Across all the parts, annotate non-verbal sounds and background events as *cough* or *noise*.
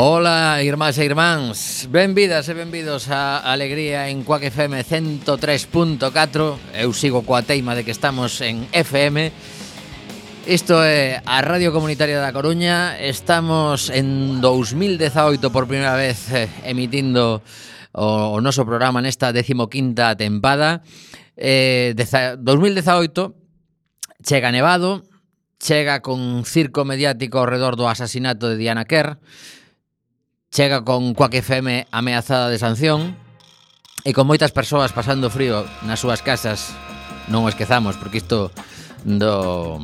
Ola, irmás e irmáns. Benvidas e benvidos a Alegría en Cuac FM 103.4 Eu sigo coa teima de que estamos en FM Isto é a Radio Comunitaria da Coruña. Estamos en 2018 por primeira vez eh, emitindo o, o noso programa nesta 15ª tempada. Eh, 2018 chega nevado Chega con circo mediático ao redor do asasinato de Diana Kerr chega con Quack FM ameazada de sanción e con moitas persoas pasando frío nas súas casas, non o esquezamos, porque isto do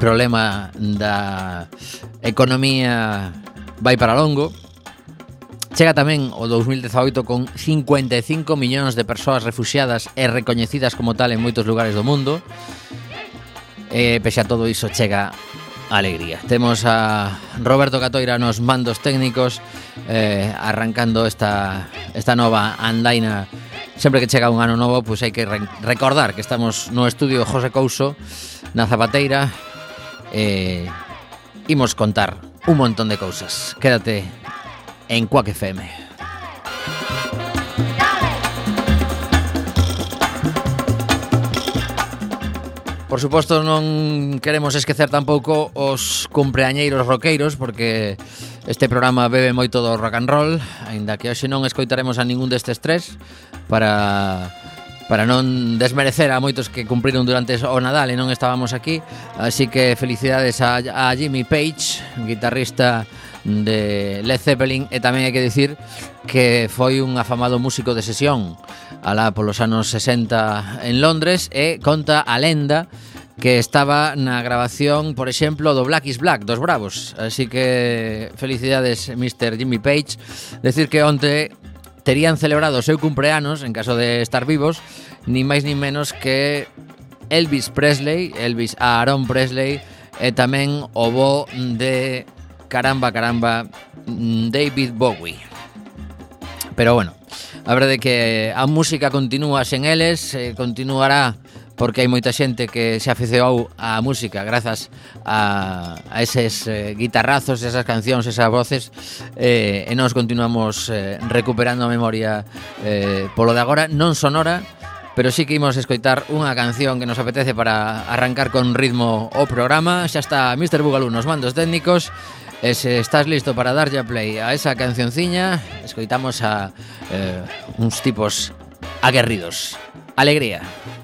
problema da economía vai para longo. Chega tamén o 2018 con 55 millóns de persoas refugiadas e recoñecidas como tal en moitos lugares do mundo. E pese a todo iso chega alegría. Temos a Roberto Catoira nos mandos técnicos eh, arrancando esta, esta nova andaina. Sempre que chega un ano novo, pois pues hai que re recordar que estamos no estudio José Couso na Zapateira eh, imos contar un montón de cousas. Quédate en Cuac FM. Por suposto non queremos esquecer tampouco os cumpleañeiros roqueiros porque este programa bebe moito do rock and roll, aínda que hoxe non escoitaremos a ningún destes tres para para non desmerecer a moitos que cumpriron durante o Nadal e non estábamos aquí. Así que felicidades a, a Jimmy Page, guitarrista de Led Zeppelin e tamén hai que dicir que foi un afamado músico de sesión alá polos anos 60 en Londres e conta a lenda que estaba na grabación, por exemplo, do Black is Black, dos Bravos. Así que felicidades, Mr. Jimmy Page. Decir que onte terían celebrado o seu cumpleanos, en caso de estar vivos, ni máis ni menos que Elvis Presley, Elvis Aaron Presley, e tamén o bo de caramba, caramba, mm, David Bowie. Pero bueno, a verdade que a música continúa sen eles, eh, continuará porque hai moita xente que se afeceou á música grazas a, a eses eh, guitarrazos, esas cancións, esas voces eh, e nós continuamos eh, recuperando a memoria eh, polo de agora, non sonora pero sí que imos escoitar unha canción que nos apetece para arrancar con ritmo o programa xa está Mr. Bugalú nos mandos técnicos E se estás listo para darlle a play a esa cancionciña, escoitamos a eh, uns tipos aguerridos. Alegría. Alegría.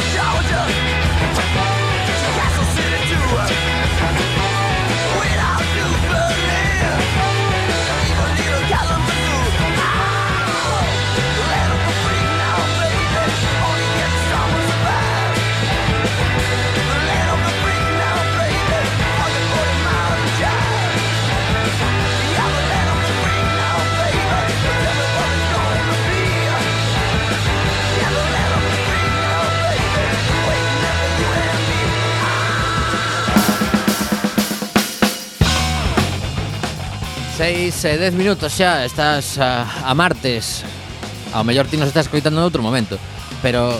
笑着 Seis, eh, e 10 minutos xa Estás a, a martes. Ao mellor ti nos estás coitando noutro momento. Pero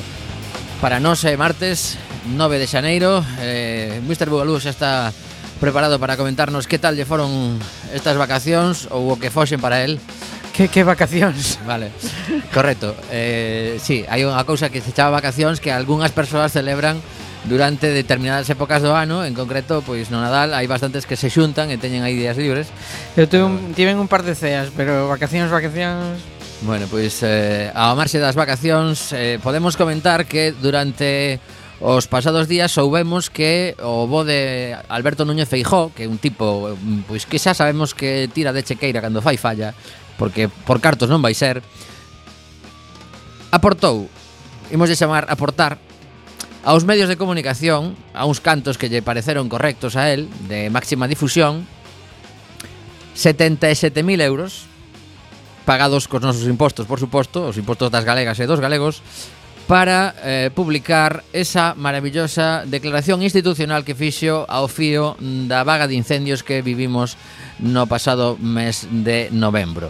para nós é martes 9 de xaneiro eh, Mr. Bugalú xa está preparado para comentarnos Que tal lle foron estas vacacións Ou o que foxen para el. Que, que vacacións. Vale, correcto. Eh, Sí, hai unha cousa que se chama vacacións Que algunhas persoas celebran durante determinadas épocas do ano, en concreto, pois no Nadal hai bastantes que se xuntan e teñen aí días libres. Eu tuve un, tiven un par de ceas, pero vacacións, vacacións... Bueno, pois eh, ao marxe das vacacións eh, podemos comentar que durante os pasados días soubemos que o bo de Alberto Núñez Feijó, que é un tipo, pois que xa sabemos que tira de chequeira cando fai falla, porque por cartos non vai ser, aportou, imos de chamar aportar aos medios de comunicación, a uns cantos que lle pareceron correctos a él, de máxima difusión, 77.000 euros pagados cos nosos impostos, por suposto, os impostos das galegas e dos galegos, para eh, publicar esa maravillosa declaración institucional que fixo ao fío da vaga de incendios que vivimos no pasado mes de novembro.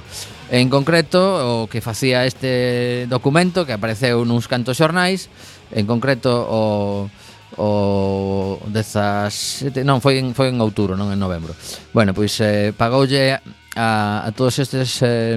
En concreto, o que facía este documento que apareceu nuns cantos xornais, En concreto o o 17, non, foi en, foi en outubro, non en novembro. Bueno, pois eh, pagoulle a, a todos estes eh,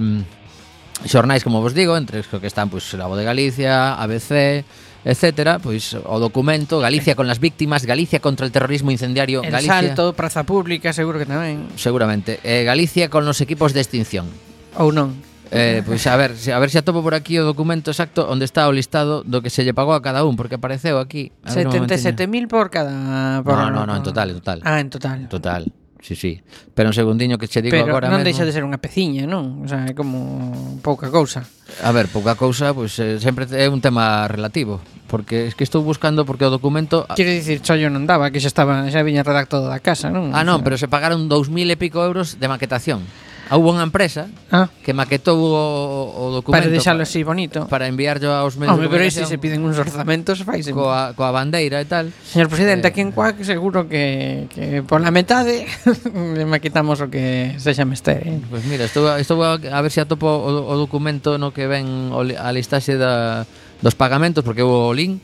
xornais, como vos digo, entre os que están pois La Voz de Galicia, ABC, etcétera, pois o documento Galicia con las víctimas, Galicia contra el terrorismo incendiario, el Galicia. Salto, Praza Pública, seguro que tamén. Seguramente. Eh, Galicia con los equipos de extinción. Ou non. Eh, pois a ver, a ver se atopo por aquí o documento exacto onde está o listado do que se lle pagou a cada un, porque apareceu aquí. 77.000 por cada por No, no, no, en total, en total. Ah, en total. En total. Sí, sí. Pero un segundiño que che digo Pero agora non mesmo... deixa de ser unha peciña, non? O sea, é como pouca cousa. A ver, pouca cousa, pois pues, eh, sempre é un tema relativo, porque es que estou buscando porque o documento Quero dicir, chollo non daba, que xa estaba, xa viña redactado da casa, non? Ah, non, o sea... pero se pagaron 2000 e pico euros de maquetación. Ah, houve unha empresa ah. que maquetou o, o documento para deixalo así bonito para enviarlo aos medios Home, de pero se se piden uns orzamentos fais coa, coa bandeira e tal. Señor presidente, eh, aquí en eh, Cuac seguro que que pola metade *laughs* le maquitamos o que sexa mester. Eh? Pois pues mira, estou estou a, a ver se si atopo o, o documento no que ven a listaxe da dos pagamentos porque houve o link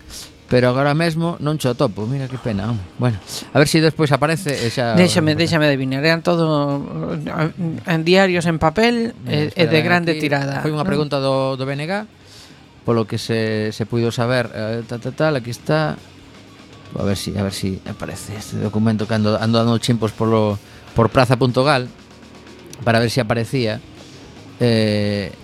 Pero agora mesmo non cho topo, mira que pena. Home. Bueno, a ver se si despois aparece e xa Déxame, déxame adivinar, eran todo eh, en diarios en papel eh, eh, e de grande aquí, tirada. Foi unha pregunta do do BNG polo que se se puido saber, eh, tal tal tal, aquí está. A ver si a ver si aparece este documento que ando ando dando chimpos polo por plaza.gal para ver si aparecía. Eh,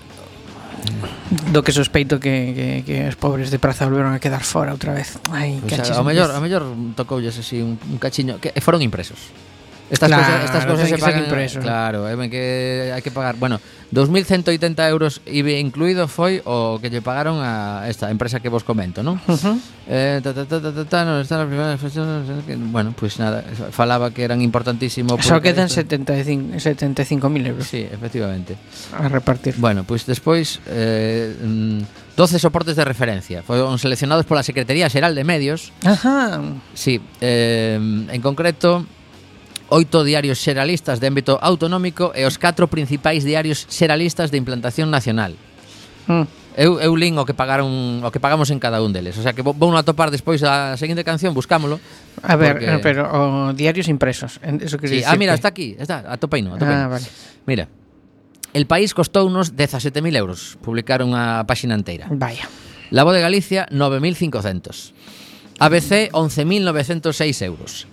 do que sospeito que, que, que os pobres de Praza volveron a quedar fora outra vez. Ai, o sea, a mellor, a mellor tocoulles así un, un cachiño que foron impresos. Estas claro, cousas, estas cousas se pagan impreso. Claro, eh, que hai que pagar, bueno, 2180 euros IBI incluído foi o que lle pagaron a esta empresa que vos comento, non? Eh, ta, ta, ta, ta, ta, ta, no, están as primeiras bueno, pois pues nada, falaba que eran importantísimo Só quedan 75 75.000 euros. Sí, efectivamente. A repartir. Bueno, pois pues despois eh, mm, 12 soportes de referencia Foron seleccionados pola Secretaría Xeral de Medios Ajá Sí, eh, en concreto oito diarios xeralistas de ámbito autonómico e os catro principais diarios xeralistas de implantación nacional. Mm. Eu, eu lin o que pagaron o que pagamos en cada un deles, o sea que vou a topar despois a seguinte canción, buscámolo. A ver, porque... pero o diarios impresos, eso que sí, Ah, mira, que... está aquí, está, atopeino, atopeino. Ah, vale. Mira. El país costou unos 17.000 euros publicar unha páxina inteira. Vaya. La Voz de Galicia, 9.500. ABC, 11.906 euros.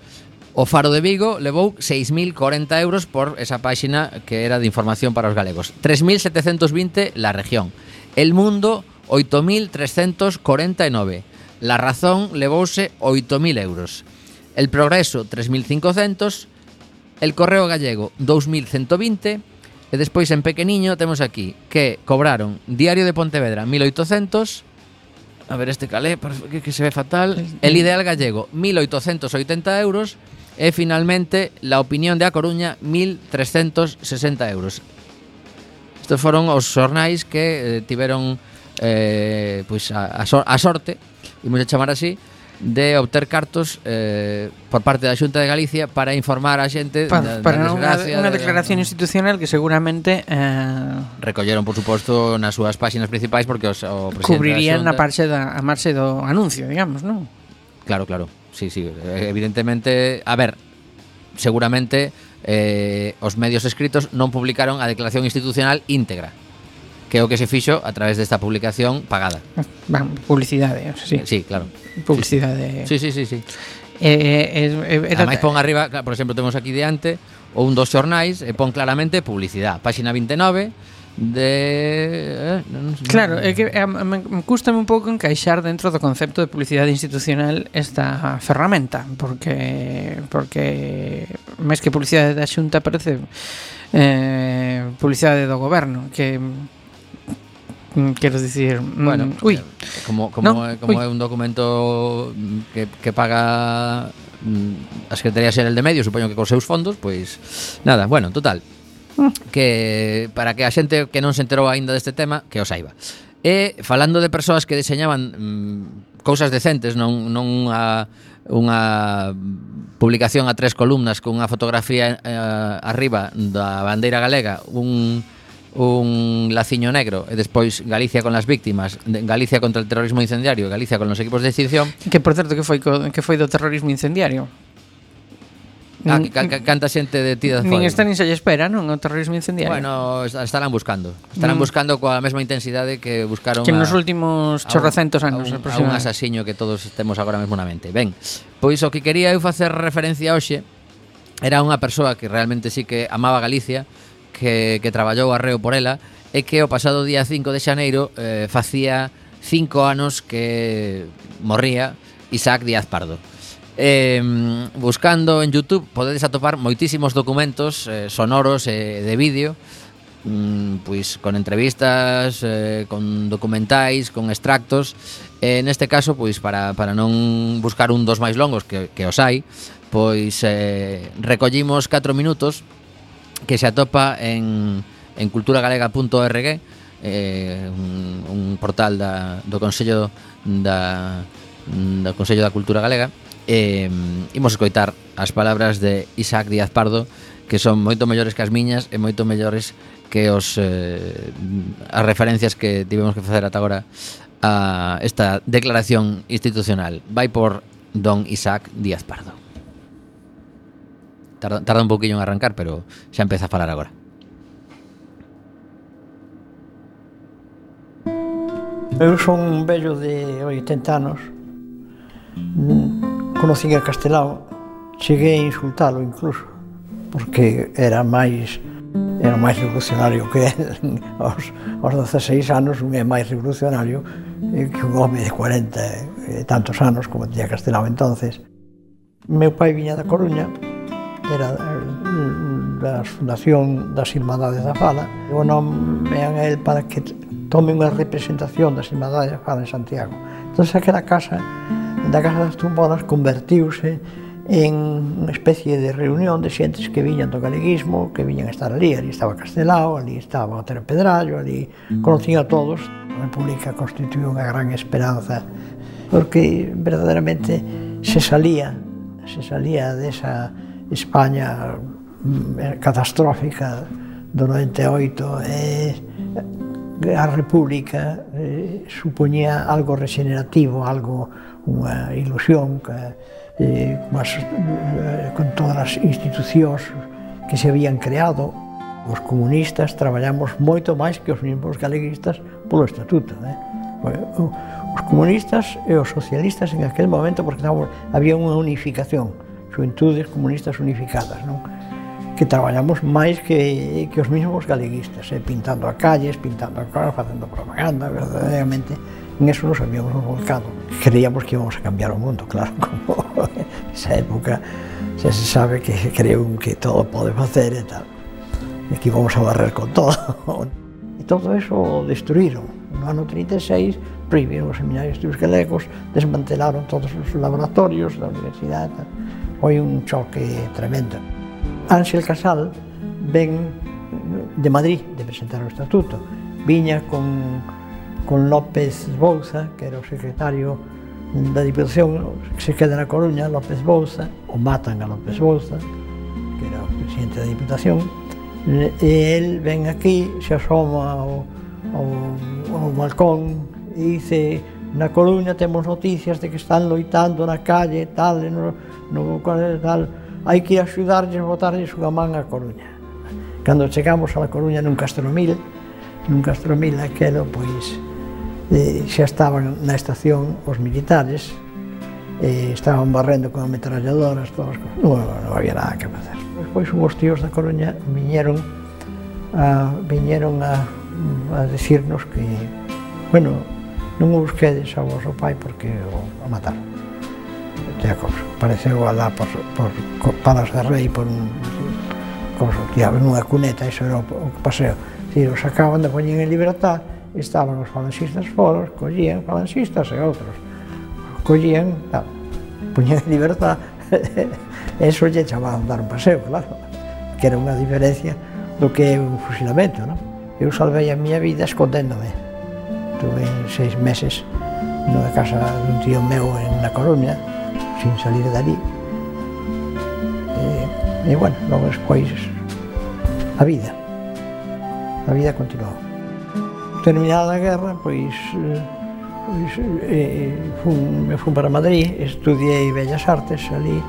O Faro de Vigo levou 6.040 euros por esa páxina que era de información para os galegos. 3.720 la región. El Mundo 8.349. La Razón levouse 8.000 euros. El Progreso 3.500. El Correo Gallego 2.120. E despois en pequeniño temos aquí que cobraron Diario de Pontevedra 1800 A ver este calé, que, que se ve fatal El Ideal Gallego 1880 euros E finalmente, la opinión de A Coruña, 1.360 euros. Estos foron os xornais que eh, tiveron eh, pois a, a, so, a sorte, imos a chamar así, de obter cartos eh, por parte da Xunta de Galicia para informar a xente pa, da, para da desgracia, unha, unha declaración de, institucional que seguramente eh, recolleron por suposto nas súas páxinas principais porque os, o presidente cubrirían da Xunta, na parte da a marxe do anuncio, digamos, non? Claro, claro sí, sí, eh, evidentemente, a ver, seguramente eh, os medios escritos non publicaron a declaración institucional íntegra que é o que se fixo a través desta publicación pagada. *laughs* Van, publicidade, sí. Sí, claro. Publicidade. Sí, sí, sí, sí. Eh, eh, eh, Ademais pon arriba, por exemplo, temos aquí diante ou un dos xornais e pon claramente publicidade. Páxina 29 de... Eh, non, sei claro, é que eh, me, me custame un pouco encaixar dentro do concepto de publicidade institucional esta ferramenta porque porque máis que publicidade da xunta parece eh, publicidade do goberno que mm, quero dicir, mm, bueno, mm, ui, eh, como como no, é, como ui. é un documento mm, que que paga a Secretaría Xeral de Medios, supoño que cos seus fondos, pois nada, bueno, total, que para que a xente que non se enterou aínda deste tema, que o saiba. E falando de persoas que deseñaban mm, cousas decentes, non non a unha publicación a tres columnas cunha fotografía eh, arriba da bandeira galega, un un laciño negro e despois Galicia con as víctimas, Galicia contra o terrorismo incendiario, Galicia con os equipos de extinción. Que por certo que foi que foi do terrorismo incendiario? Ah, que, ca, ca, canta xente detida Nin esta nin se lle espera, non? O terrorismo incendiario. Bueno, estarán buscando. Estarán mm. buscando coa mesma intensidade que buscaron Que nos a, últimos chorrocentos anos A un, a un asasiño que todos temos agora mesmo na mente. Ben, pois o que quería eu facer referencia hoxe Era unha persoa que realmente sí que amaba Galicia Que, que traballou arreo por ela E que o pasado día 5 de xaneiro eh, Facía cinco anos que morría Isaac Díaz Pardo eh, buscando en YouTube podedes atopar moitísimos documentos eh, sonoros e eh, de vídeo mm, pois con entrevistas, eh, con documentais, con extractos. Eh, neste caso, pois para, para non buscar un dos máis longos que, que os hai, pois eh, recollimos 4 minutos que se atopa en, en culturagalega.org eh, un, un portal da, do Consello da, do Consello da Cultura Galega eh, imos escoitar as palabras de Isaac Díaz Pardo que son moito mellores que as miñas e moito mellores que os eh, as referencias que tivemos que facer ata agora a esta declaración institucional. Vai por don Isaac Díaz Pardo. Tarda, tarda un poquillo en arrancar, pero xa empeza a falar agora. Eu son un vello de 80 anos Conocín a Castelao, cheguei a insultalo incluso, porque era máis era máis revolucionario que él. *laughs* Aos, aos 16 anos un é máis revolucionario que un home de 40 e tantos anos como tiña Castelao entonces. Meu pai viña da Coruña, era da Fundación das Irmandades da Fala, e o nomean a el para que tome unha representación das Irmandades da Fala en Santiago. Entón, aquela casa da Casa das Tumbonas convertiuse en unha especie de reunión de xentes que viñan do galeguismo, que viñan a estar ali, ali estaba Castelao, ali estaba Otero Pedrallo, ali conocían a todos. A República constituiu unha gran esperanza porque verdadeiramente se salía, se salía desa España mm, catastrófica do 98 e a República eh, supoñía algo regenerativo, algo unha ilusión que, eh, mas, eh, con todas as institucións que se habían creado. Os comunistas traballamos moito máis que os mesmos galeguistas polo estatuto. Eh? Os comunistas e os socialistas en aquel momento, porque estábamos, había unha unificación, xuventudes comunistas unificadas, non? que traballamos máis que, que os mesmos galeguistas, eh? pintando a calles, pintando a cara, facendo propaganda, verdadeiramente, En eso nos habíamos volcado. Creíamos que íbamos a cambiar o mundo, claro, *laughs* como esa época xa se sabe que creo que todo pode facer e tal. E que íbamos a barrer con todo. *laughs* E todo eso destruíron. No ano 36 prohibiron os seminarios de galegos, desmantelaron todos os laboratorios da universidade. Foi un choque tremendo. Ángel Casal ven de Madrid de presentar o estatuto. Viña con con López Bouza, que era o secretario da Diputación, que se queda na Coruña, López Bouza, o matan a López Bouza, que era o presidente da Diputación, e el ven aquí, se asoma ao, ao, ao balcón e dice na Coruña temos noticias de que están loitando na calle tal, e no, no, tal, hai que axudarlles, botarlles unha man a Coruña. Cando chegamos a la Coruña nun castromil, nun castromil aquelo, pois, eh, xa estaban na estación os militares, eh, estaban barrendo con ametralladoras, todas as cosas. Non, non había nada que facer. Despois os tíos da Coruña viñeron a, viñeron a, a decirnos que, bueno, non os quedes ao vosso pai porque o, o mataron. cousa, pareceu alá por, por, por Palas de Rei, por un, cousa, tía, unha cuneta, iso era o, o paseo. Dicir, o sacaban de poñen en libertad, estaban os falanxistas foros, collían falanxistas e outros. Collían, tal, puñen en libertad, *laughs* eso lle chamaban dar un paseo, claro, que era unha diferencia do que é un fusilamento, non? Eu salvei a miña vida escondéndome. Tuve seis meses na casa dun tío meu en na Coruña, sin salir dali. E, eh, e bueno, logo despois a vida. A vida continuou terminada a guerra, pois, pois eh, eh, fun, me fun para Madrid, estudiei Bellas Artes ali,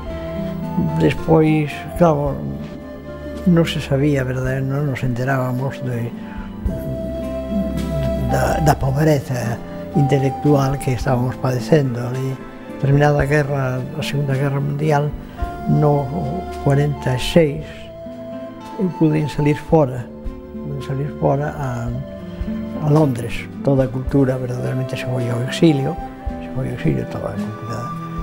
despois, claro, non se sabía, verdade, non nos enterábamos de, da, da pobreza intelectual que estábamos padecendo ali. Terminada a guerra, a Segunda Guerra Mundial, no 46, eu pude salir fora, pude salir fora a, a Londres. Toda a cultura verdadeiramente se foi ao exilio, se foi ao exilio toda a cultura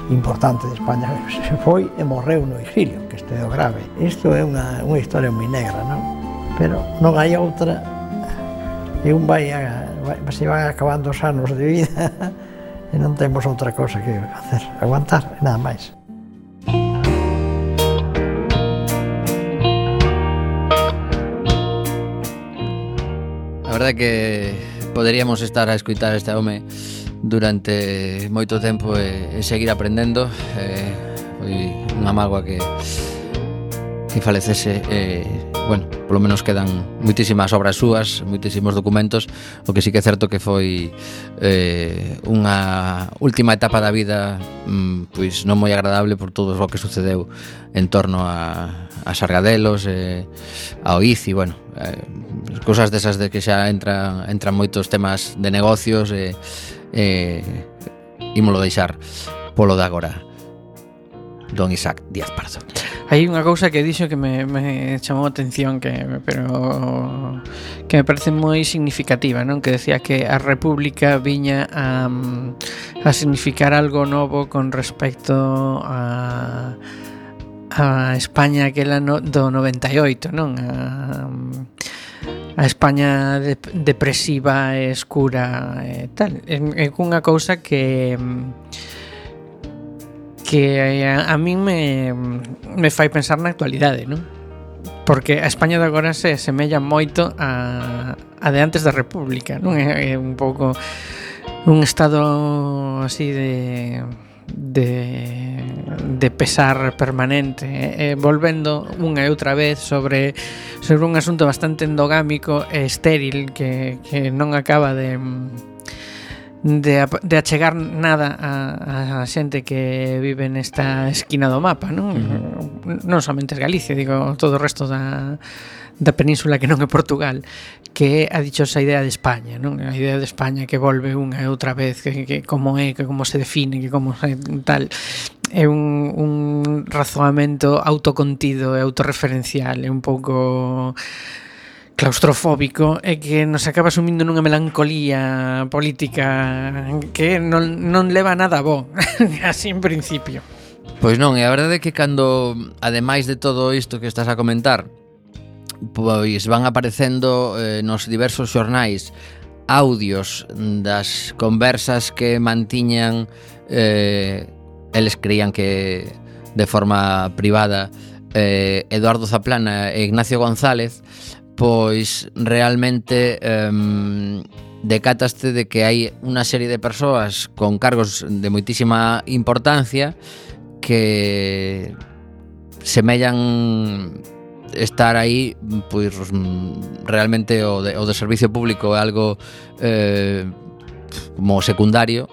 importante de España *laughs* se foi e morreu no exilio, que este é o grave. Isto é unha, unha historia moi negra, non? Pero non hai outra e un vai, a, vai se van acabando os anos de vida *laughs* e non temos outra cosa que facer, aguantar, nada máis. Verdade que poderíamos estar a escutar este home durante moito tempo e, e seguir aprendendo. Eh, foi unha mágoa que que falecese eh, bueno, polo menos quedan moitísimas obras súas, moitísimos documentos o que sí que é certo que foi eh, unha última etapa da vida mm, pois non moi agradable por todo o que sucedeu en torno a, a Sargadelos eh, Oiz e bueno eh, cosas desas de que xa entra, entran moitos temas de negocios e eh, eh, ímolo deixar polo de agora Don Isaac Díaz Pardo. Hai unha cousa que dixo que me, me chamou a atención que pero que me parece moi significativa, non? Que decía que a República viña a, a significar algo novo con respecto a a España que era no, do 98, non? A, a España de, depresiva e escura e eh, tal. É, é unha cousa que que eh, a, a min me, me fai pensar na actualidade, non? Porque a España de agora se semella moito a, a de antes da República, non? É, é un pouco un estado así de de, de pesar permanente eh, eh volvendo unha e outra vez sobre sobre un asunto bastante endogámico e estéril que, que non acaba de de, de achegar nada a, a xente que vive nesta esquina do mapa, non? Uh -huh. Non somente Galicia, digo, todo o resto da, da península que non é Portugal, que é a dichosa idea de España, non? A idea de España que volve unha e outra vez, que, que como é, que como se define, que como é, tal é un, un razoamento autocontido e autorreferencial, é un pouco claustrofóbico e que nos acaba sumindo nunha melancolía política que non, non leva nada bo, *laughs* así en principio. Pois non, e a verdade é que cando, ademais de todo isto que estás a comentar, pois van aparecendo eh, nos diversos xornais audios das conversas que mantiñan eh, eles creían que de forma privada eh, Eduardo Zaplana e Ignacio González pois realmente um, decataste de que hai unha serie de persoas con cargos de moitísima importancia que semellan estar aí pois realmente o de, o de servicio público é algo eh, como secundario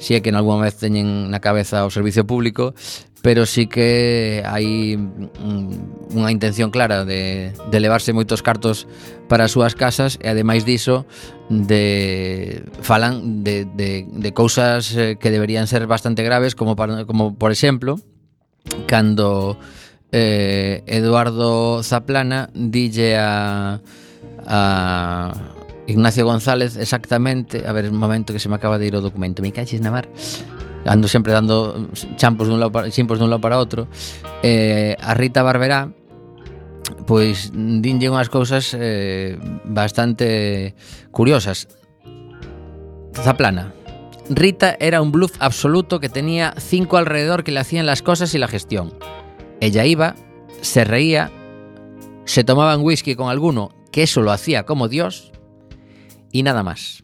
si é que en alguma vez teñen na cabeza o servicio público pero sí que hai mm, unha intención clara de, de levarse moitos cartos para as súas casas e ademais diso de falan de, de, de cousas eh, que deberían ser bastante graves como, para, como por exemplo cando eh, Eduardo Zaplana dille a, a Ignacio González exactamente a ver un momento que se me acaba de ir o documento me caches na mar. Ando sempre dando champos dun lado para, chimpos dun lado para outro eh, a Rita Barberá pois dinlle unhas cousas eh, bastante curiosas Zaplana Rita era un bluff absoluto que tenía cinco alrededor que le hacían las cosas y la gestión. Ella iba, se reía, se tomaban whisky con alguno que eso lo hacía como Dios y nada más.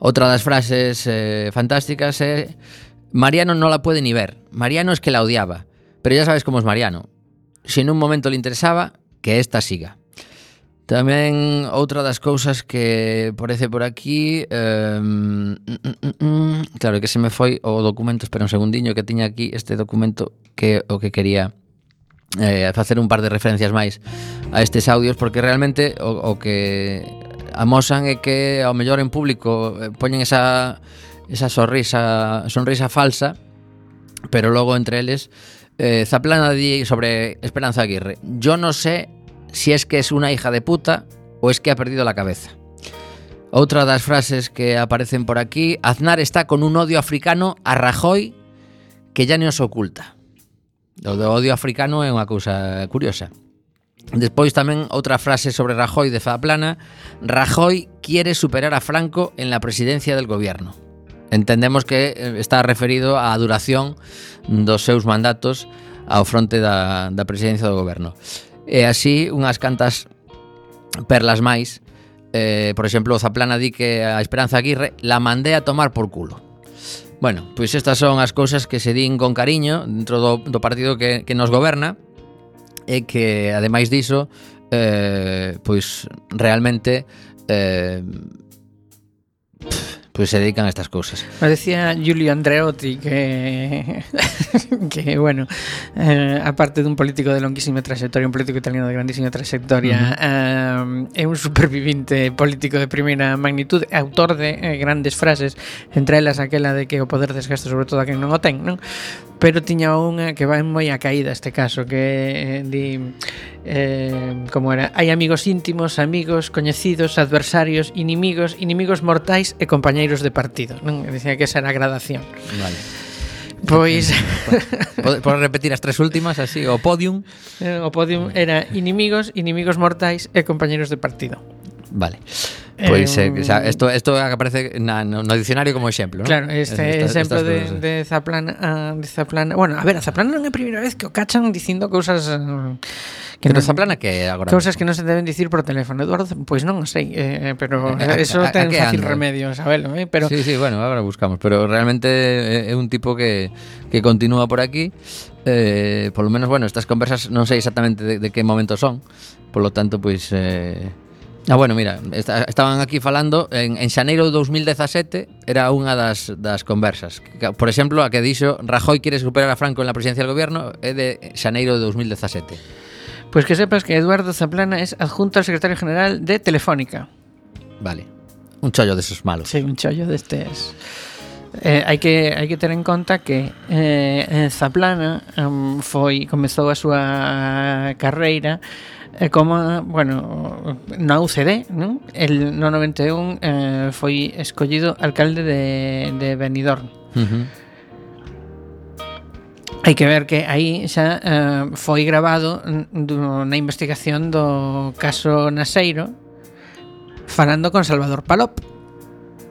Outra das frases eh, fantásticas é Mariano non la puede ni ver. Mariano es que la odiaba. Pero ya sabes como es Mariano. Si en un momento le interesaba, que esta siga. Tamén outra das cousas que parece por aquí eh, mm, mm, mm, Claro, que se me foi o documento Espera un segundiño que tiña aquí este documento Que o que quería eh, facer un par de referencias máis a estes audios Porque realmente o, o que amosan é que ao mellor en público eh, poñen esa esa sonrisa, sonrisa falsa, pero logo entre eles eh, Zaplana di sobre Esperanza Aguirre. Yo no sé si es que es una hija de puta o es que ha perdido la cabeza. Outra das frases que aparecen por aquí, Aznar está con un odio africano a Rajoy que ya non os oculta. O do odio africano é unha cousa curiosa. Despois tamén outra frase sobre Rajoy de Zaplana, Rajoy quiere superar a Franco en la presidencia del gobierno. Entendemos que eh, está referido á duración dos seus mandatos ao fronte da, da presidencia do goberno. E así unhas cantas perlas máis. Eh, por exemplo, Zaplana di que a Esperanza Aguirre la mandé a tomar por culo. Bueno, pois estas son as cousas que se din con cariño dentro do, do partido que, que nos goberna é que ademais diso eh, pois realmente eh, pff, Pois pues se dedican a estas cousas. Me decía Giulio Andreotti que *laughs* que bueno, eh, aparte dun político de longuísima trayectoria, un político italiano de grandísima trayectoria, uh -huh. eh, é un supervivinte político de primeira magnitud, autor de eh, grandes frases, entre elas aquela de que o poder desgasta sobre todo a quen non o ten, non? Pero tiña unha que vai moi a caída este caso, que eh, di eh, como era hai amigos íntimos, amigos, coñecidos, adversarios, inimigos, inimigos mortais e compañeiros de partido, non? Dicía que esa era a gradación. Vale. Pois *laughs* Podes repetir as tres últimas así, o podium. Eh, o podium era inimigos, inimigos mortais e compañeiros de partido. Vale. Pois eh, sea, isto isto aparece na, no, no diccionario como exemplo, ¿no? Claro, este exemplo estas de, Zaplana, ah, de Zaplana, bueno, a ver, a Zaplana non é a primeira vez que o cachan dicindo cousas eh, que Pero non- Zaplana que agora Cousas que non se deben dicir por teléfono Eduardo, pois non o sei eh, Pero A- *laughs* a- eso a- ten a que fácil anda? remedio, sabelo eh? Pero Sí, sí, bueno, agora buscamos Pero realmente é é un tipo que, que continúa por aquí eh, Por lo menos, bueno, estas conversas Non sei exactamente de, de que momento son Por lo tanto, pois eh, Ah, bueno, mira, esta, estaban aquí falando en, en xaneiro de 2017 era unha das, das conversas. Por exemplo, a que dixo Rajoy quere superar a Franco en la presidencia del gobierno é de xaneiro de 2017 Pois pues que sepas que Eduardo Zaplana é adjunto ao secretario general de Telefónica. Vale, un chollo deses malos. Sí, un chollo destes Eh, hai que hai que ter en conta que eh, eh Zaplana um, foi comezou a súa carreira eh, como, bueno, na UCD, non? El no 91 eh, foi escollido alcalde de, de Benidorm. Uh -huh. Hai que ver que aí xa eh, foi grabado do, na investigación do caso Naseiro falando con Salvador Palop.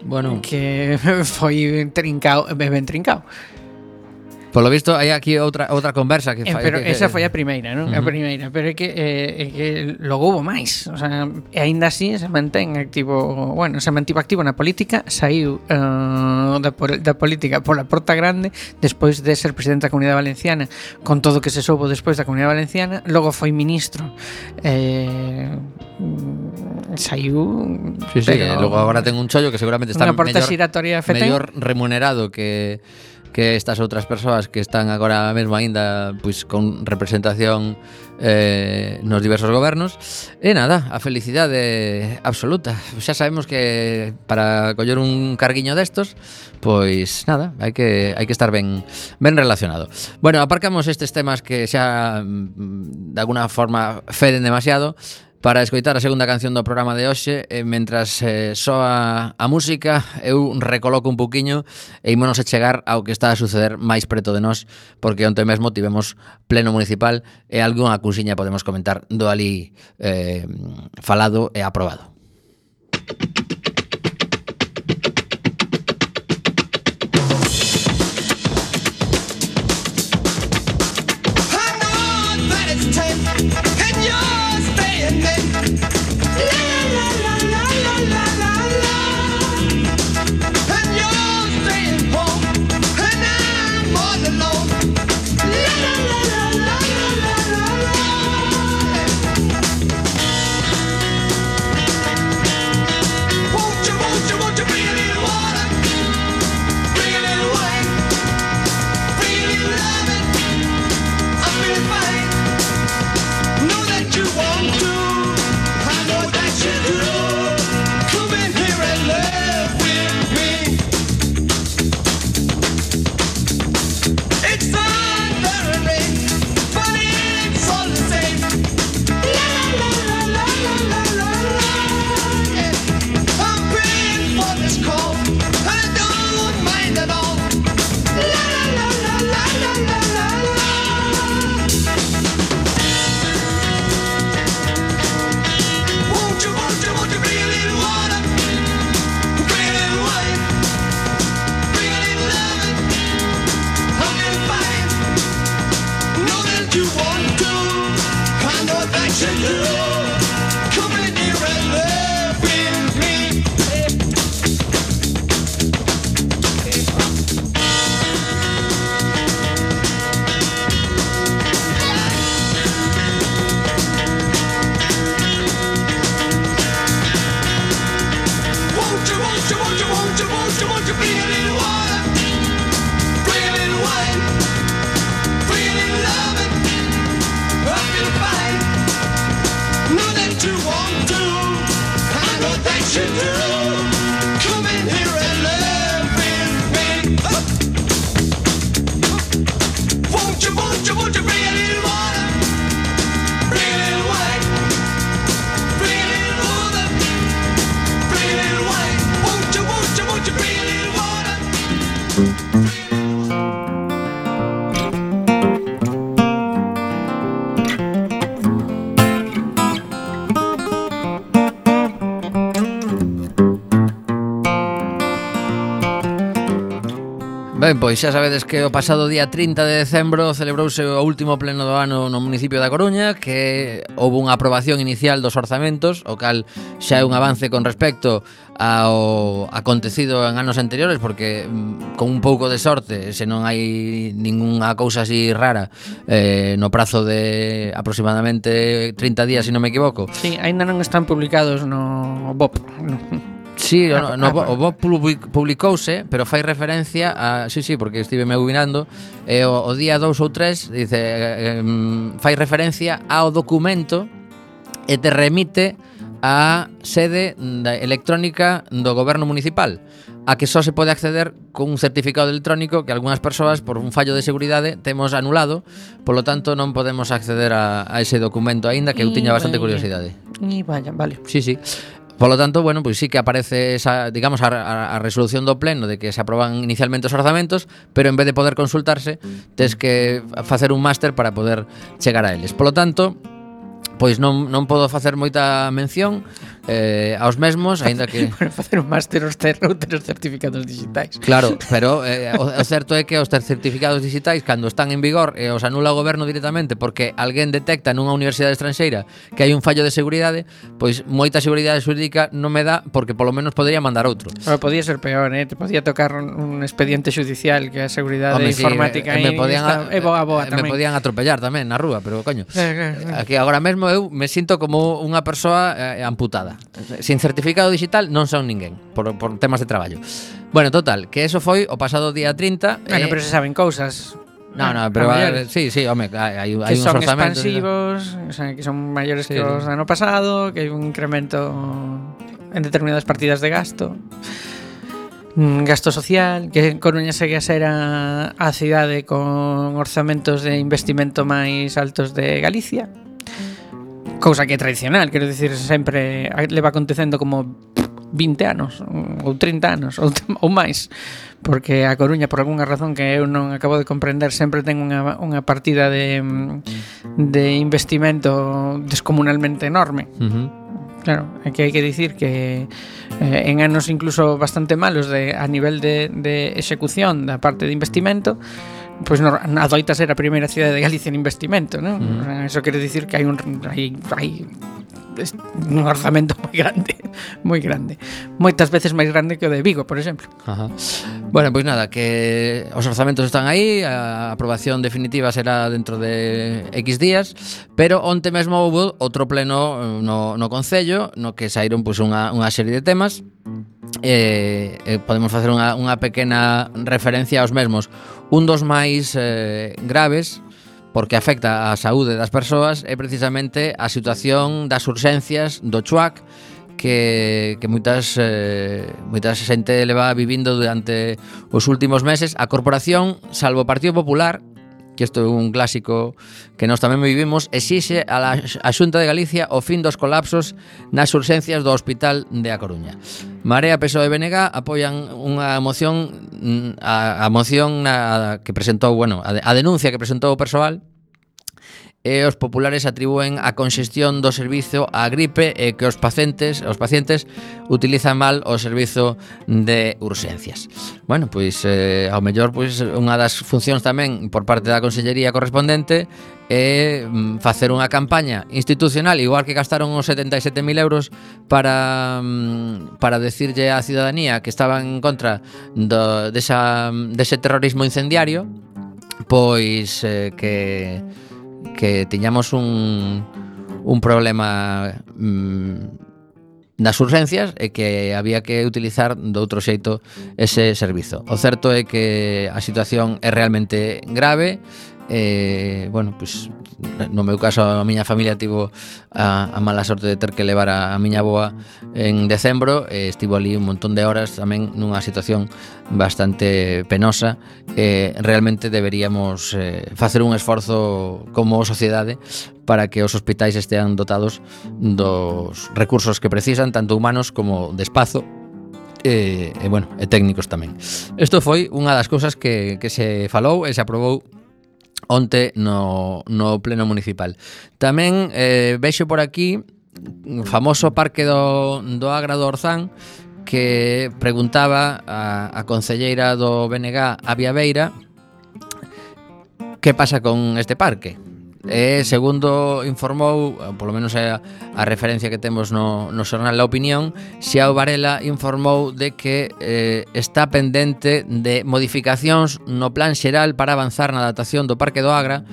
Bueno, que *laughs* foi ben trincao, ben trincao. Polo visto, hai aquí outra outra conversa que eh, fai, Pero que, esa foi a primeira, non? Uh -huh. A primeira, pero é que eh, é que logo hubo máis, o sea, e aínda así se mantén activo, bueno, se mantivo activo na política, saiu uh, da, da política pola porta grande despois de ser presidente da Comunidade Valenciana, con todo o que se soubo despois da Comunidade Valenciana, logo foi ministro. Eh, saiu Sí, sí, pero, logo agora ten un chollo que seguramente está mellor, xiratoria mellor remunerado que que estas outras persoas que están agora mesmo aínda pois con representación eh, nos diversos gobernos e nada, a felicidade absoluta. Xa sabemos que para coller un carguiño destos, pois nada, hai que hai que estar ben ben relacionado. Bueno, aparcamos estes temas que xa mm, de alguna forma feden demasiado Para escoitar a segunda canción do programa de hoxe, eh, e mentras eh, soa a música, eu recoloco un poquiño e ímonos a chegar ao que está a suceder máis preto de nós, porque onte mesmo tivemos pleno municipal e algunha cousiña podemos comentar do ali eh, falado e aprobado. Pois xa sabedes que o pasado día 30 de decembro celebrouse o último pleno do ano no municipio da Coruña que houve unha aprobación inicial dos orzamentos, o cal xa é un avance con respecto ao acontecido en anos anteriores porque mm, con un pouco de sorte, se non hai ningunha cousa así rara eh, no prazo de aproximadamente 30 días, se non me equivoco. Sí, aínda non están publicados no BOP. No. Sí, no, no, o Bob publicouse, pero fai referencia a, sí, sí, porque estive me ubinando, eh, o, o día 2 ou 3 dice eh, mm, fai referencia ao documento e te remite a sede da electrónica do goberno municipal a que só se pode acceder con un certificado electrónico que algunhas persoas por un fallo de seguridade temos anulado, polo tanto non podemos acceder a, a ese documento aínda que eu tiña bastante curiosidade. E vaya, vale. Sí, sí. Polo tanto, bueno, pois pues sí que aparece esa, digamos, a, a resolución do pleno de que se aproban inicialmente os orzamentos, pero en vez de poder consultarse, tes que facer un máster para poder chegar a eles. Polo tanto, pois non, non podo facer moita mención eh, aos mesmos, aínda que *laughs* para facer un máster os ter, ter os certificados digitais. Claro, *laughs* pero eh, o, o certo é que os ter certificados digitais cando están en vigor eh, os anula o goberno directamente porque alguén detecta nunha universidade estranxeira que hai un fallo de seguridade, pois moita seguridade xurídica non me dá porque polo menos podría mandar outro. Pero podía ser peor, eh? te podía tocar un, un expediente judicial que a seguridade Home, informática eh, me, podían, está, é boa, boa tamén. Me podían atropellar tamén na rúa, pero coño. Eh, eh, eh. Aquí agora mesmo eu me sinto como unha persoa eh, amputada nada. Sin certificado digital non son ninguén, por, por temas de traballo. Bueno, total, que eso foi o pasado día 30. Bueno, eh, pero se saben cousas. No, no, ah, pero a, sí, sí, home, hai, hai que uns son orzamentos, expansivos, o sea, que son maiores sí, que os do ano pasado, que hai un incremento en determinadas partidas de gasto. Gasto social, que Coruña segue a ser a, a cidade con orzamentos de investimento máis altos de Galicia. Cousa que é tradicional, quero dicir, sempre leva acontecendo como 20 anos ou 30 anos ou, ou máis porque a Coruña por algunha razón que eu non acabo de comprender sempre ten unha, unha partida de, de investimento descomunalmente enorme uh -huh. Claro, aquí hai que dicir que eh, en anos incluso bastante malos de, a nivel de, de execución da parte de investimento pois no, adoita ser a primeira cidade de Galicia en investimento, non? Mm. Eso quere dicir que hai un hai, hai un orzamento moi grande, moi grande. Moitas veces máis grande que o de Vigo, por exemplo. Ajá. Bueno, pois nada, que os orzamentos están aí, a aprobación definitiva será dentro de X días, pero onte mesmo houve outro pleno eh, no, no Concello, no que saíron pois, unha, unha serie de temas, eh, eh, podemos facer unha, unha pequena referencia aos mesmos. Un dos máis eh, graves porque afecta á saúde das persoas é precisamente a situación das urxencias do Chuac que, que moitas eh, moitas xente leva vivindo durante os últimos meses. A corporación salvo o Partido Popular que isto é un clásico que nós tamén vivimos exixe a, la, a Xunta de Galicia o fin dos colapsos nas urxencias do Hospital de A Coruña. Marea, PSOE e BNG apoian unha moción mm, a, a moción na, que presentou, bueno, a, a denuncia que presentou o persoal e os populares atribúen a conxestión do servizo á gripe e que os pacientes os pacientes utilizan mal o servizo de urxencias. Bueno, pois eh, ao mellor pois unha das funcións tamén por parte da consellería correspondente é mm, facer unha campaña institucional, igual que gastaron os 77.000 euros para mm, para decirlle á cidadanía que estaban en contra do, desa, mm, dese terrorismo incendiario, pois eh, que que tiñamos un, un problema mm, nas urgencias e que había que utilizar de outro xeito ese servizo. O certo é que a situación é realmente grave eh, bueno, pois no meu caso a miña familia tivo a, a mala sorte de ter que levar a, a miña boa en decembro e eh, estivo ali un montón de horas tamén nunha situación bastante penosa eh, realmente deberíamos eh, facer un esforzo como sociedade para que os hospitais estean dotados dos recursos que precisan tanto humanos como de espazo e, e bueno, e técnicos tamén. Isto foi unha das cousas que, que se falou e se aprobou onte no, no Pleno Municipal. Tamén eh, vexo por aquí famoso parque do, do Agra do Orzán que preguntaba a, a concelleira do BNG a Viaveira que pasa con este parque E segundo informou, eh, polo menos é a, a referencia que temos no, no xornal La Opinión, Xiao Varela informou de que eh, está pendente de modificacións no plan xeral para avanzar na adaptación do Parque do Agra,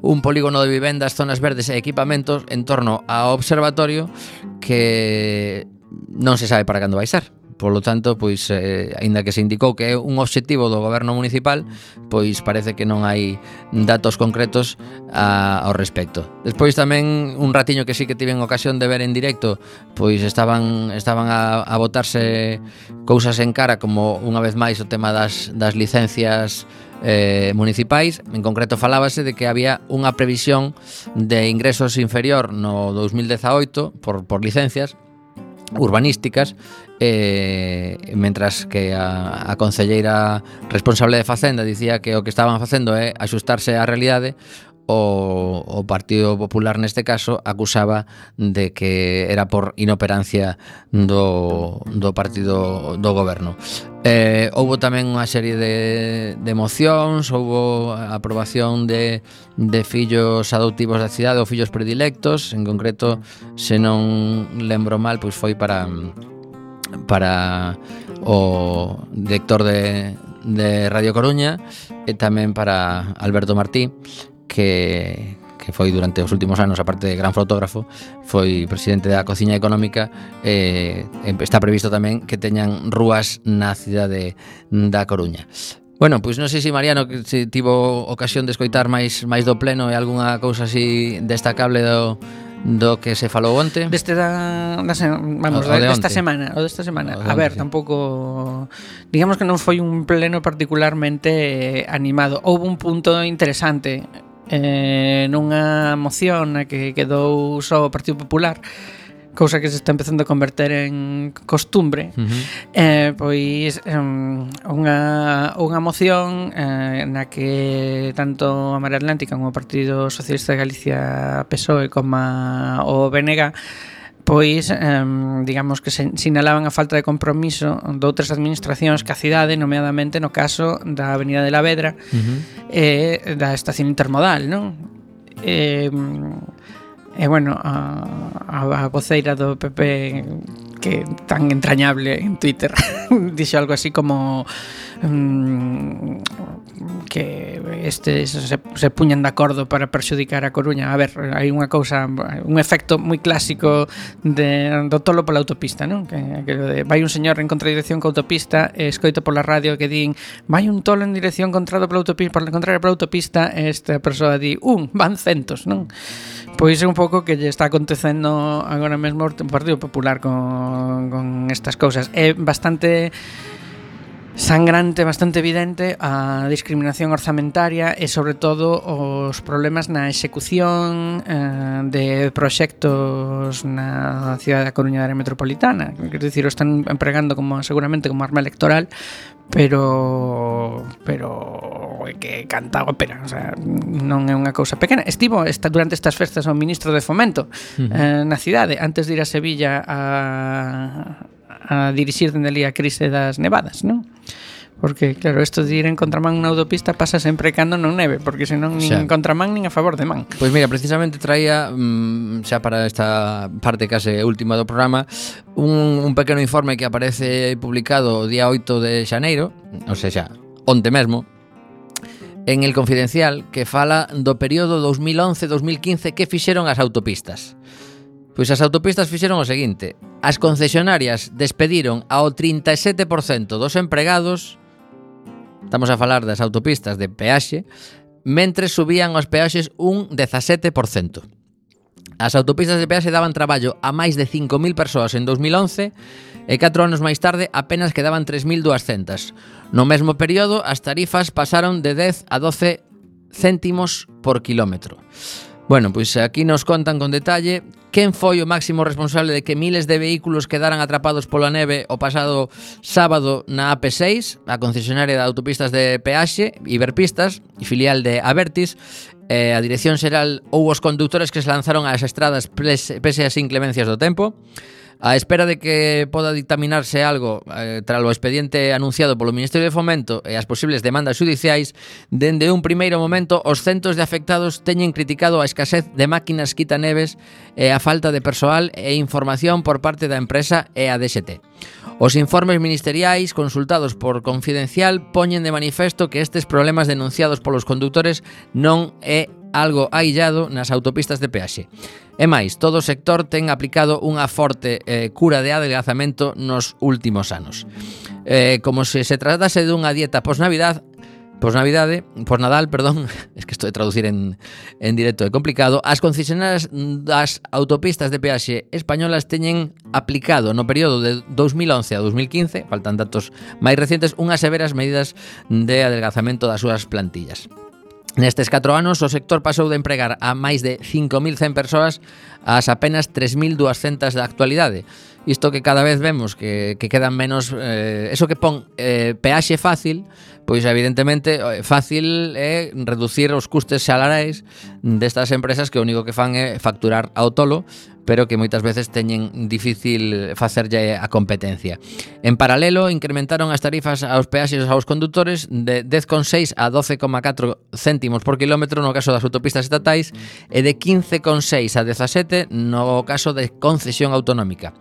un polígono de vivendas, zonas verdes e equipamentos en torno ao observatorio que non se sabe para cando vai ser. Polo tanto, pois eh, aínda que se indicou que é un obxectivo do goberno municipal, pois parece que non hai datos concretos a, ao respecto. Despois tamén un ratiño que sí que tiven ocasión de ver en directo, pois estaban estaban a, a botarse cousas en cara como unha vez máis o tema das das licencias eh, municipais En concreto falábase de que había unha previsión de ingresos inferior no 2018 por, por licencias urbanísticas eh, mentras que a, a concelleira responsable de Facenda dicía que o que estaban facendo é axustarse á realidade o, o Partido Popular neste caso acusaba de que era por inoperancia do, do partido do goberno. Eh, houbo tamén unha serie de, de mocións, houbo a aprobación de, de fillos adoptivos da cidade ou fillos predilectos, en concreto, se non lembro mal, pois foi para para o director de, de Radio Coruña e tamén para Alberto Martí que, que foi durante os últimos anos, aparte de gran fotógrafo, foi presidente da Cociña Económica, eh, está previsto tamén que teñan rúas na cidade da Coruña. Bueno, pois non sei se Mariano se tivo ocasión de escoitar máis máis do pleno e algunha cousa así destacable do do que se falou onte. Deste da, da vamos, o, o de desta onte. semana, o desta semana. O de a ver, onte, tampouco digamos que non foi un pleno particularmente eh, animado. Houve un punto interesante eh, nunha moción na que quedou só o Partido Popular cousa que se está empezando a converter en costumbre uh -huh. eh, pois um, unha, unha moción eh, na que tanto a Marea Atlántica como o Partido Socialista de Galicia PSOE como o BNG pois eh, digamos que se sinalaban a falta de compromiso de outras administracións que a cidade, nomeadamente no caso da Avenida de la Vedra uh -huh. e eh, da estación intermodal, non? E eh, eh, bueno, a, a voceira do PP que tan entrañable en Twitter *laughs* dixo algo así como um, que estes se, se puñan de acordo para perxudicar a Coruña. A ver, hai unha cousa, un efecto moi clásico de, do tolo pola autopista, non? Que, que de, vai un señor en contradirección coa autopista, e escoito pola radio que din vai un tolo en dirección contrado pola autopista, por contraria pola autopista, e esta persoa di, un, van centos, non? Pois é un pouco que lle está acontecendo agora mesmo o Partido Popular con, con estas cousas. É bastante sangrante, bastante evidente a discriminación orzamentaria e sobre todo os problemas na execución eh, de proxectos na cidade da Coruña da área metropolitana quer dicir, o están empregando como seguramente como arma electoral pero pero que canta ópera, o sea, non é unha cousa pequena. Estivo esta, durante estas festas o ministro de Fomento uh -huh. eh, na cidade, antes de ir a Sevilla a, a dirixir dende ali a crise das nevadas, non? Porque, claro, isto de ir en contramán na autopista pasa sempre cando non neve, porque senón nin xa. en contramán nin a favor de man. Pois mira, precisamente traía, mmm, xa para esta parte case última do programa, un, un pequeno informe que aparece publicado o día 8 de xaneiro, ou seja, onte mesmo, en El Confidencial que fala do período 2011-2015 que fixeron as autopistas. Pois as autopistas fixeron o seguinte, as concesionarias despediron ao 37% dos empregados, estamos a falar das autopistas de peaxe, mentre subían os peaxes un 17%. As autopistas de peaxe daban traballo a máis de 5.000 persoas en 2011 e 4 anos máis tarde apenas quedaban 3.200. No mesmo período, as tarifas pasaron de 10 a 12 céntimos por kilómetro. Bueno, pois aquí nos contan con detalle quen foi o máximo responsable de que miles de vehículos quedaran atrapados pola neve o pasado sábado na AP6, a concesionaria de autopistas de peaxe, Iberpistas, filial de Avertis, eh, a Dirección Xeral ou os conductores que se lanzaron ás estradas pese as inclemencias do tempo. A espera de que poda dictaminarse algo eh, tras o expediente anunciado polo Ministerio de Fomento e as posibles demandas judiciais, dende un primeiro momento os centros de afectados teñen criticado a escasez de máquinas quitaneves e a falta de persoal e información por parte da empresa e a DST. Os informes ministeriais consultados por Confidencial poñen de manifesto que estes problemas denunciados polos conductores non é algo aillado nas autopistas de peaxe. E máis, todo o sector ten aplicado unha forte eh, cura de adelgazamento nos últimos anos. Eh, como se se tratase dunha dieta posnavidad, pos Navidade, pos Nadal, perdón, *laughs* es que estou de traducir en, en directo é complicado, as concesionarias das autopistas de peaxe españolas teñen aplicado no período de 2011 a 2015, faltan datos máis recientes, unhas severas medidas de adelgazamento das súas plantillas. Nestes 4 anos, o sector pasou de empregar a máis de 5.100 persoas ás apenas 3.200 da actualidade, isto que cada vez vemos que, que quedan menos eh, eso que pon eh, peaxe fácil pois evidentemente eh, fácil é reducir os custes salarais destas empresas que o único que fan é facturar ao tolo pero que moitas veces teñen difícil facerlle a competencia. En paralelo, incrementaron as tarifas aos peaxes aos condutores de 10,6 a 12,4 céntimos por kilómetro no caso das autopistas estatais e de 15,6 a 17 no caso de concesión autonómica.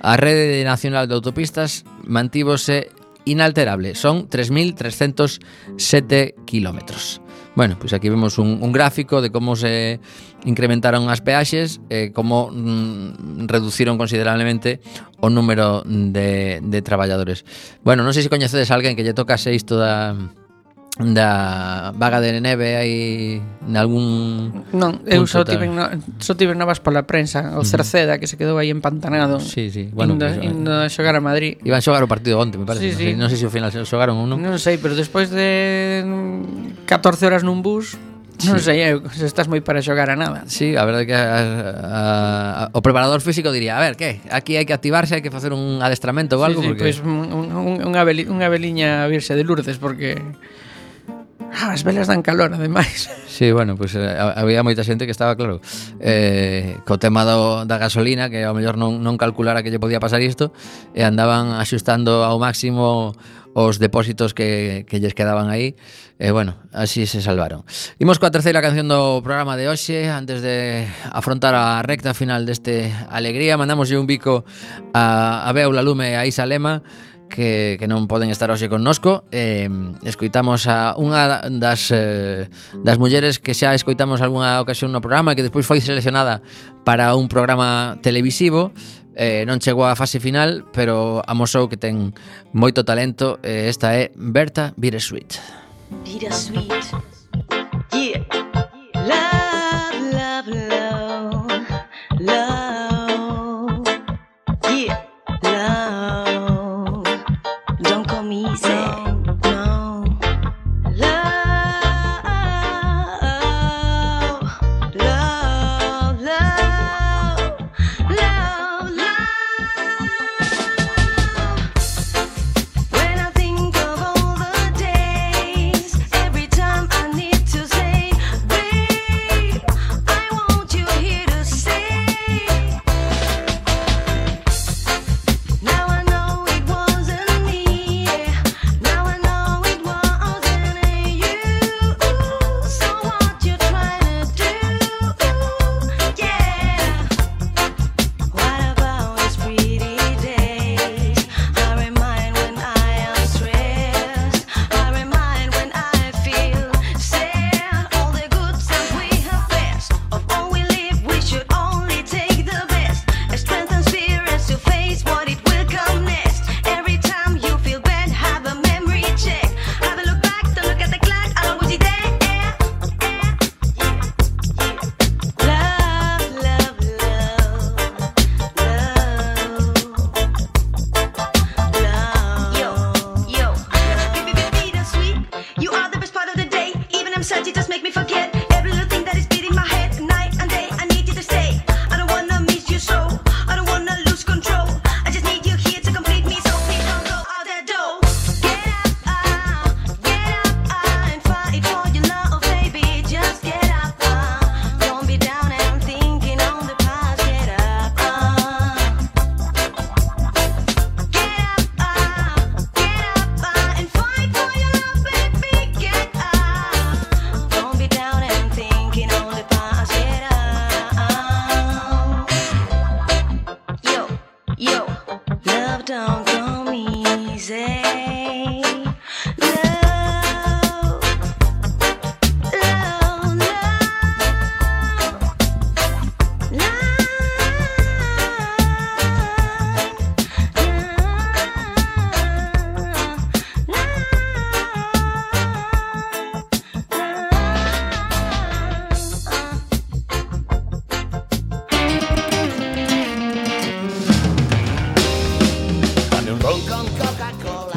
A rede nacional de autopistas mantívose inalterable, son 3.307 kilómetros. Bueno, pois aquí vemos un, un gráfico de como se incrementaron as peaxes e eh, como mm, reduciron considerablemente o número de, de traballadores. Bueno, non sei se coñecedes alguén que lle tocase isto da da vaga de neve aí nalgún Non, eu só tive no, só tive novas pola prensa, o Cerceda que se quedou aí empantanado. Sí, sí. Bueno, indo, pues, indo a xogar a Madrid. Iban xogar o partido onte, me parece. Sí. Non sei sé, no sé se ao final xogaron ou non. Non sei, pero despois de 14 horas nun bus, Non sí. sei, se estás moi para xogar a nada. Sí, a verdade que a, a, a, o preparador físico diría, a ver, que? Aquí hai que activarse, hai que facer un adestramento ou algo sí, sí, porque... pois un, un, unha, beli, unha beliña virse de Lourdes porque Ah, as velas dan calor, ademais. Sí, bueno, pues, eh, había moita xente que estaba, claro, eh, co tema do, da gasolina, que ao mellor non, non calculara que lle podía pasar isto, e andaban axustando ao máximo os depósitos que, que lles quedaban aí e bueno, así se salvaron Imos coa terceira canción do programa de hoxe antes de afrontar a recta final deste Alegría mandamos un bico a, a Beula Lume e a Isa Lema que, que non poden estar hoxe connosco. Eh, Escoitamos a unha das, eh, das mulleres que xa escoitamos algunha ocasión no programa Que despois foi seleccionada para un programa televisivo. Eh, Non chegou á fase final, pero amosou que ten moito talento. Eh, Esta é Berta Bittersweet. Bittersweet.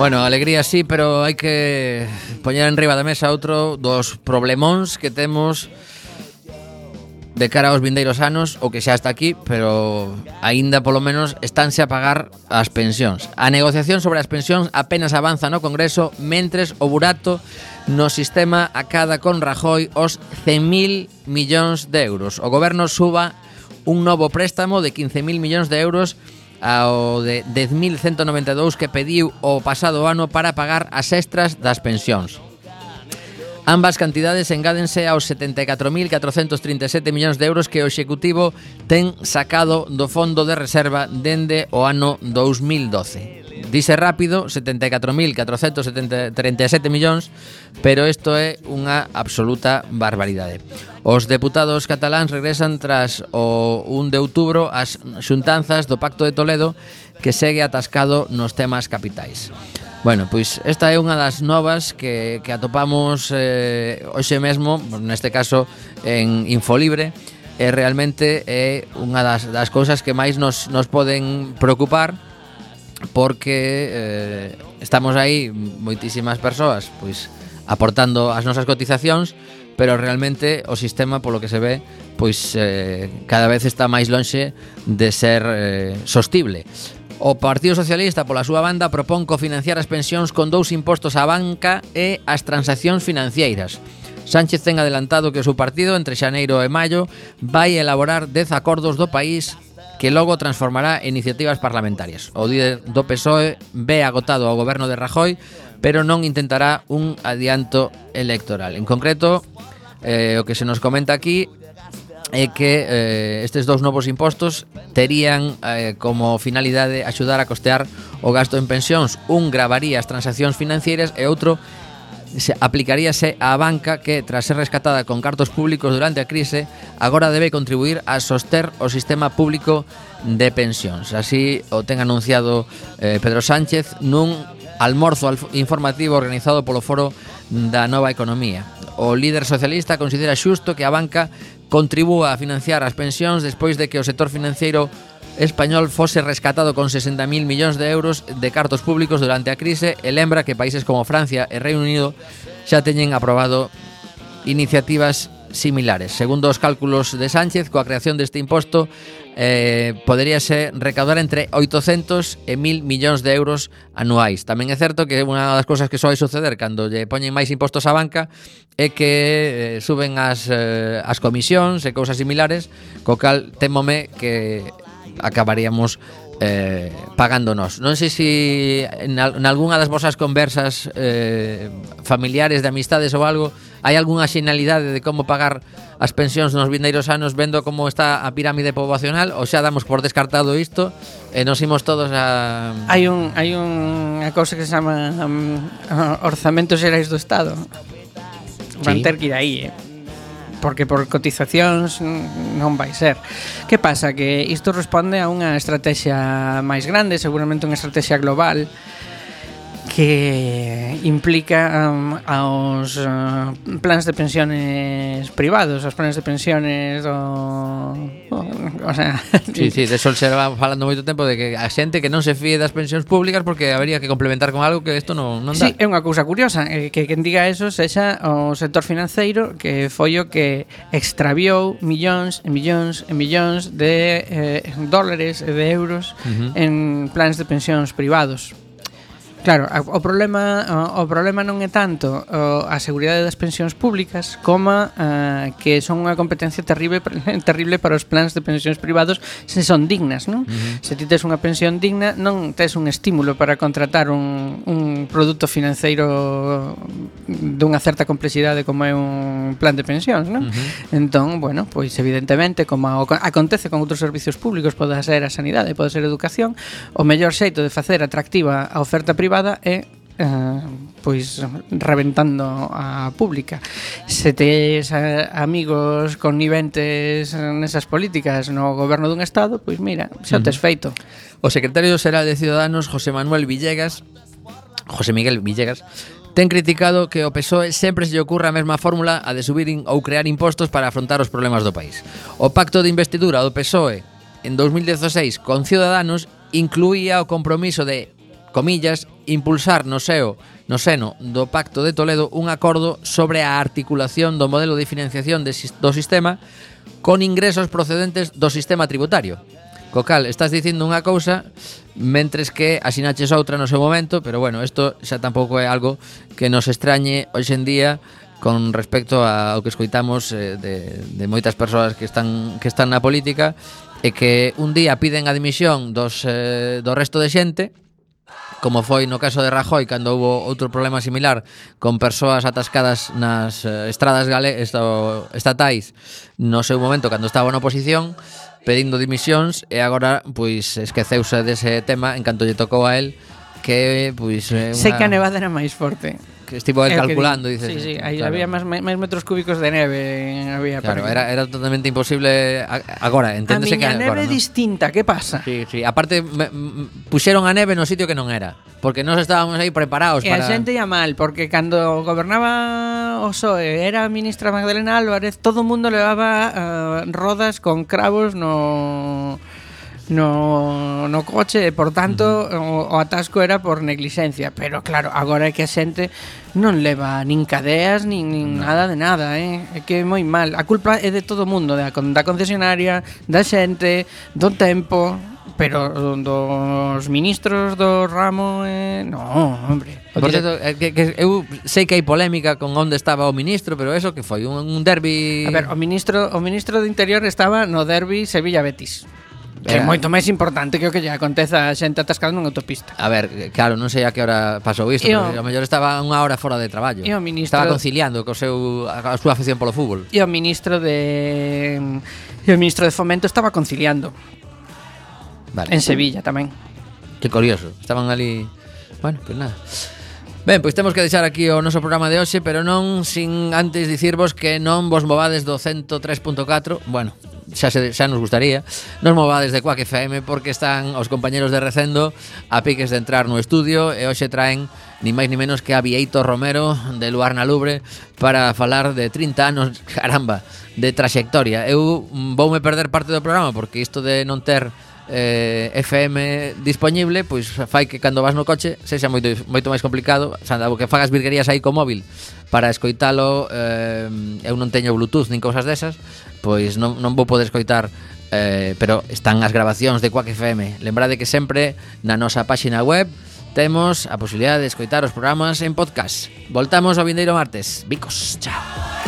Bueno, alegría sí, pero hai que poñer en riba da mesa outro dos problemóns que temos de cara aos vindeiros anos o que xa está aquí, pero aínda polo menos estánse a pagar as pensións. A negociación sobre as pensións apenas avanza no Congreso, mentres o burato no sistema acada con Rajoy os 100.000 millóns de euros. O goberno suba un novo préstamo de 15.000 millóns de euros ao de 10.192 que pediu o pasado ano para pagar as extras das pensións. Ambas cantidades engádense aos 74.437 millóns de euros que o Executivo ten sacado do Fondo de Reserva dende o ano 2012. Dice rápido, 74.437 millóns, pero isto é unha absoluta barbaridade. Os deputados cataláns regresan tras o 1 de outubro ás xuntanzas do Pacto de Toledo que segue atascado nos temas capitais. Bueno, pois esta é unha das novas que, que atopamos eh, hoxe mesmo, neste caso en Infolibre, e realmente é unha das, das cousas que máis nos, nos poden preocupar, porque eh, estamos aí moitísimas persoas pois aportando as nosas cotizacións, pero realmente o sistema polo que se ve pois eh, cada vez está máis lonxe de ser eh, sostible. O Partido Socialista, pola súa banda, propón cofinanciar as pensións con dous impostos á banca e as transaccións financeiras. Sánchez ten adelantado que o seu partido, entre xaneiro e maio, vai elaborar 10 acordos do país que logo transformará en iniciativas parlamentarias. O líder do PSOE ve agotado ao goberno de Rajoy, pero non intentará un adianto electoral. En concreto, eh, o que se nos comenta aquí é que eh, estes dous novos impostos terían eh, como finalidade axudar a costear o gasto en pensións. Un gravaría as transaccións financieras e outro se aplicaríase á banca que, tras ser rescatada con cartos públicos durante a crise, agora debe contribuir a soster o sistema público de pensións. Así o ten anunciado eh, Pedro Sánchez nun almorzo informativo organizado polo Foro da Nova Economía. O líder socialista considera xusto que a banca contribúa a financiar as pensións despois de que o sector financeiro español fose rescatado con 60.000 millóns de euros de cartos públicos durante a crise e lembra que países como Francia e Reino Unido xa teñen aprobado iniciativas similares. Segundo os cálculos de Sánchez, coa creación deste imposto eh, poderíase recaudar entre 800 e 1000 millóns de euros anuais. Tamén é certo que unha das cousas que soe suceder cando lle poñen máis impostos á banca é que eh, suben as, eh, as comisións e cousas similares, co cal temome que acabaríamos eh, pagándonos. Non sei se en, al, en algunha das vosas conversas eh, familiares, de amistades ou algo, hai algunha xinalidade de como pagar as pensións nos vindeiros anos vendo como está a pirámide poboacional ou xa damos por descartado isto e nos imos todos a... Hai un, hai unha cousa que se chama um, orzamentos xerais do Estado. Sí. Van ter que ir aí, eh? porque por cotizacións non vai ser. Que pasa? Que isto responde a unha estrategia máis grande, seguramente unha estrategia global, que implica um, aos uh, plans de pensiones privados, aos plans de pensiones do... o, sea, *laughs* sí, sí, de sol se va falando moito tempo de que a xente que non se fíe das pensións públicas porque habería que complementar con algo que isto non, non dá. Sí, é unha cousa curiosa, eh, que quen diga eso sexa o sector financeiro que foi o que extraviou millóns e millóns e millóns de eh, dólares e de euros uh -huh. en plans de pensións privados. Claro, o problema o problema non é tanto a seguridade das pensións públicas como a, eh, que son unha competencia terrible *laughs* terrible para os plans de pensións privados se son dignas, non? Uh -huh. Se ti tes unha pensión digna, non tes un estímulo para contratar un, un produto financeiro dunha certa complexidade como é un plan de pensións, non? Uh -huh. Entón, bueno, pois evidentemente como acontece con outros servicios públicos, pode ser a sanidade, pode ser a educación, o mellor xeito de facer atractiva a oferta privada privada e eh, pois reventando a pública. Se tes eh, amigos conniventes nesas políticas no goberno dun estado, pois mira, xa tes feito. O secretario xeral de Ciudadanos, José Manuel Villegas, José Miguel Villegas, ten criticado que o PSOE sempre se lle ocurra a mesma fórmula a de subir in, ou crear impostos para afrontar os problemas do país. O pacto de investidura do PSOE en 2016 con Ciudadanos incluía o compromiso de comillas, impulsar no seo no seno do Pacto de Toledo un acordo sobre a articulación do modelo de financiación de, do sistema con ingresos procedentes do sistema tributario. Co cal, estás dicindo unha cousa mentres que asinaches outra no seu momento, pero bueno, isto xa tampouco é algo que nos extrañe hoxe en día con respecto ao que escoitamos eh, de, de moitas persoas que están que están na política e que un día piden a dimisión dos, eh, do resto de xente como foi no caso de Rajoy cando houve outro problema similar con persoas atascadas nas eh, estradas gale, esto, estatais no seu momento cando estaba na oposición pedindo dimisións e agora pois esqueceuse dese tema en canto lle tocou a él que pois é unha... Sei que a nevada era máis forte. Estivo el calculando, dices. Sí, sí, eh, aí claro. había máis, máis metros cúbicos de neve había Claro, para era, era totalmente imposible a- agora, enténdese que A neve agora, non? distinta, que pasa? Sí, sí, aparte me, m- puxeron a neve no sitio que non era, porque nós estábamos aí preparados E para a xente ia mal, porque cando gobernaba o PSOE era a ministra Magdalena Álvarez, todo o mundo levaba uh, rodas con cravos no no, no coche e por tanto uh -huh. o, o atasco era por neglixencia pero claro, agora é que a xente Non leva nin cadeas, nin, nin no. nada de nada, eh? É que é moi mal. A culpa é de todo o mundo, da, da concesionaria, da xente, do tempo, pero dos ministros do ramo, eh, no, hombre. Por certo, que, que eu sei que hai polémica con onde estaba o ministro, pero eso que foi un, un derbi... A ver, o ministro o ministro do Interior estaba no derbi Sevilla-Betis. Que é moito máis importante que o que lle aconteza a xente atascada nunha autopista. A ver, claro, non sei a que hora pasou isto, e o... pero a mellor estaba unha hora fora de traballo. E o ministro... Estaba conciliando co seu, a súa afección polo fútbol. E o ministro de... E o ministro de Fomento estaba conciliando. Vale. En Sevilla tamén. Que curioso. Estaban ali... Bueno, pues nada. Ben, pois temos que deixar aquí o noso programa de hoxe, pero non sin antes dicirvos que non vos movades do 103.4, bueno, xa, se, xa nos gustaría. Nos movades de Quack FM porque están os compañeros de Recendo A piques de entrar no estudio E hoxe traen ni máis ni menos que a Vieito Romero de Luar na Lubre Para falar de 30 anos, *laughs* caramba, de traxectoria. Eu voume perder parte do programa porque isto de non ter eh, FM disponible Pois fai que cando vas no coche sexa moito, moito máis complicado. Sandavo que fagas virguerías aí co móvil para escoitalo eh, eu non teño bluetooth nin cousas desas pois non, non vou poder escoitar eh, pero están as grabacións de Quack FM lembrade que sempre na nosa páxina web temos a posibilidade de escoitar os programas en podcast. Voltamos ao vindeiro martes. Bicos, chao.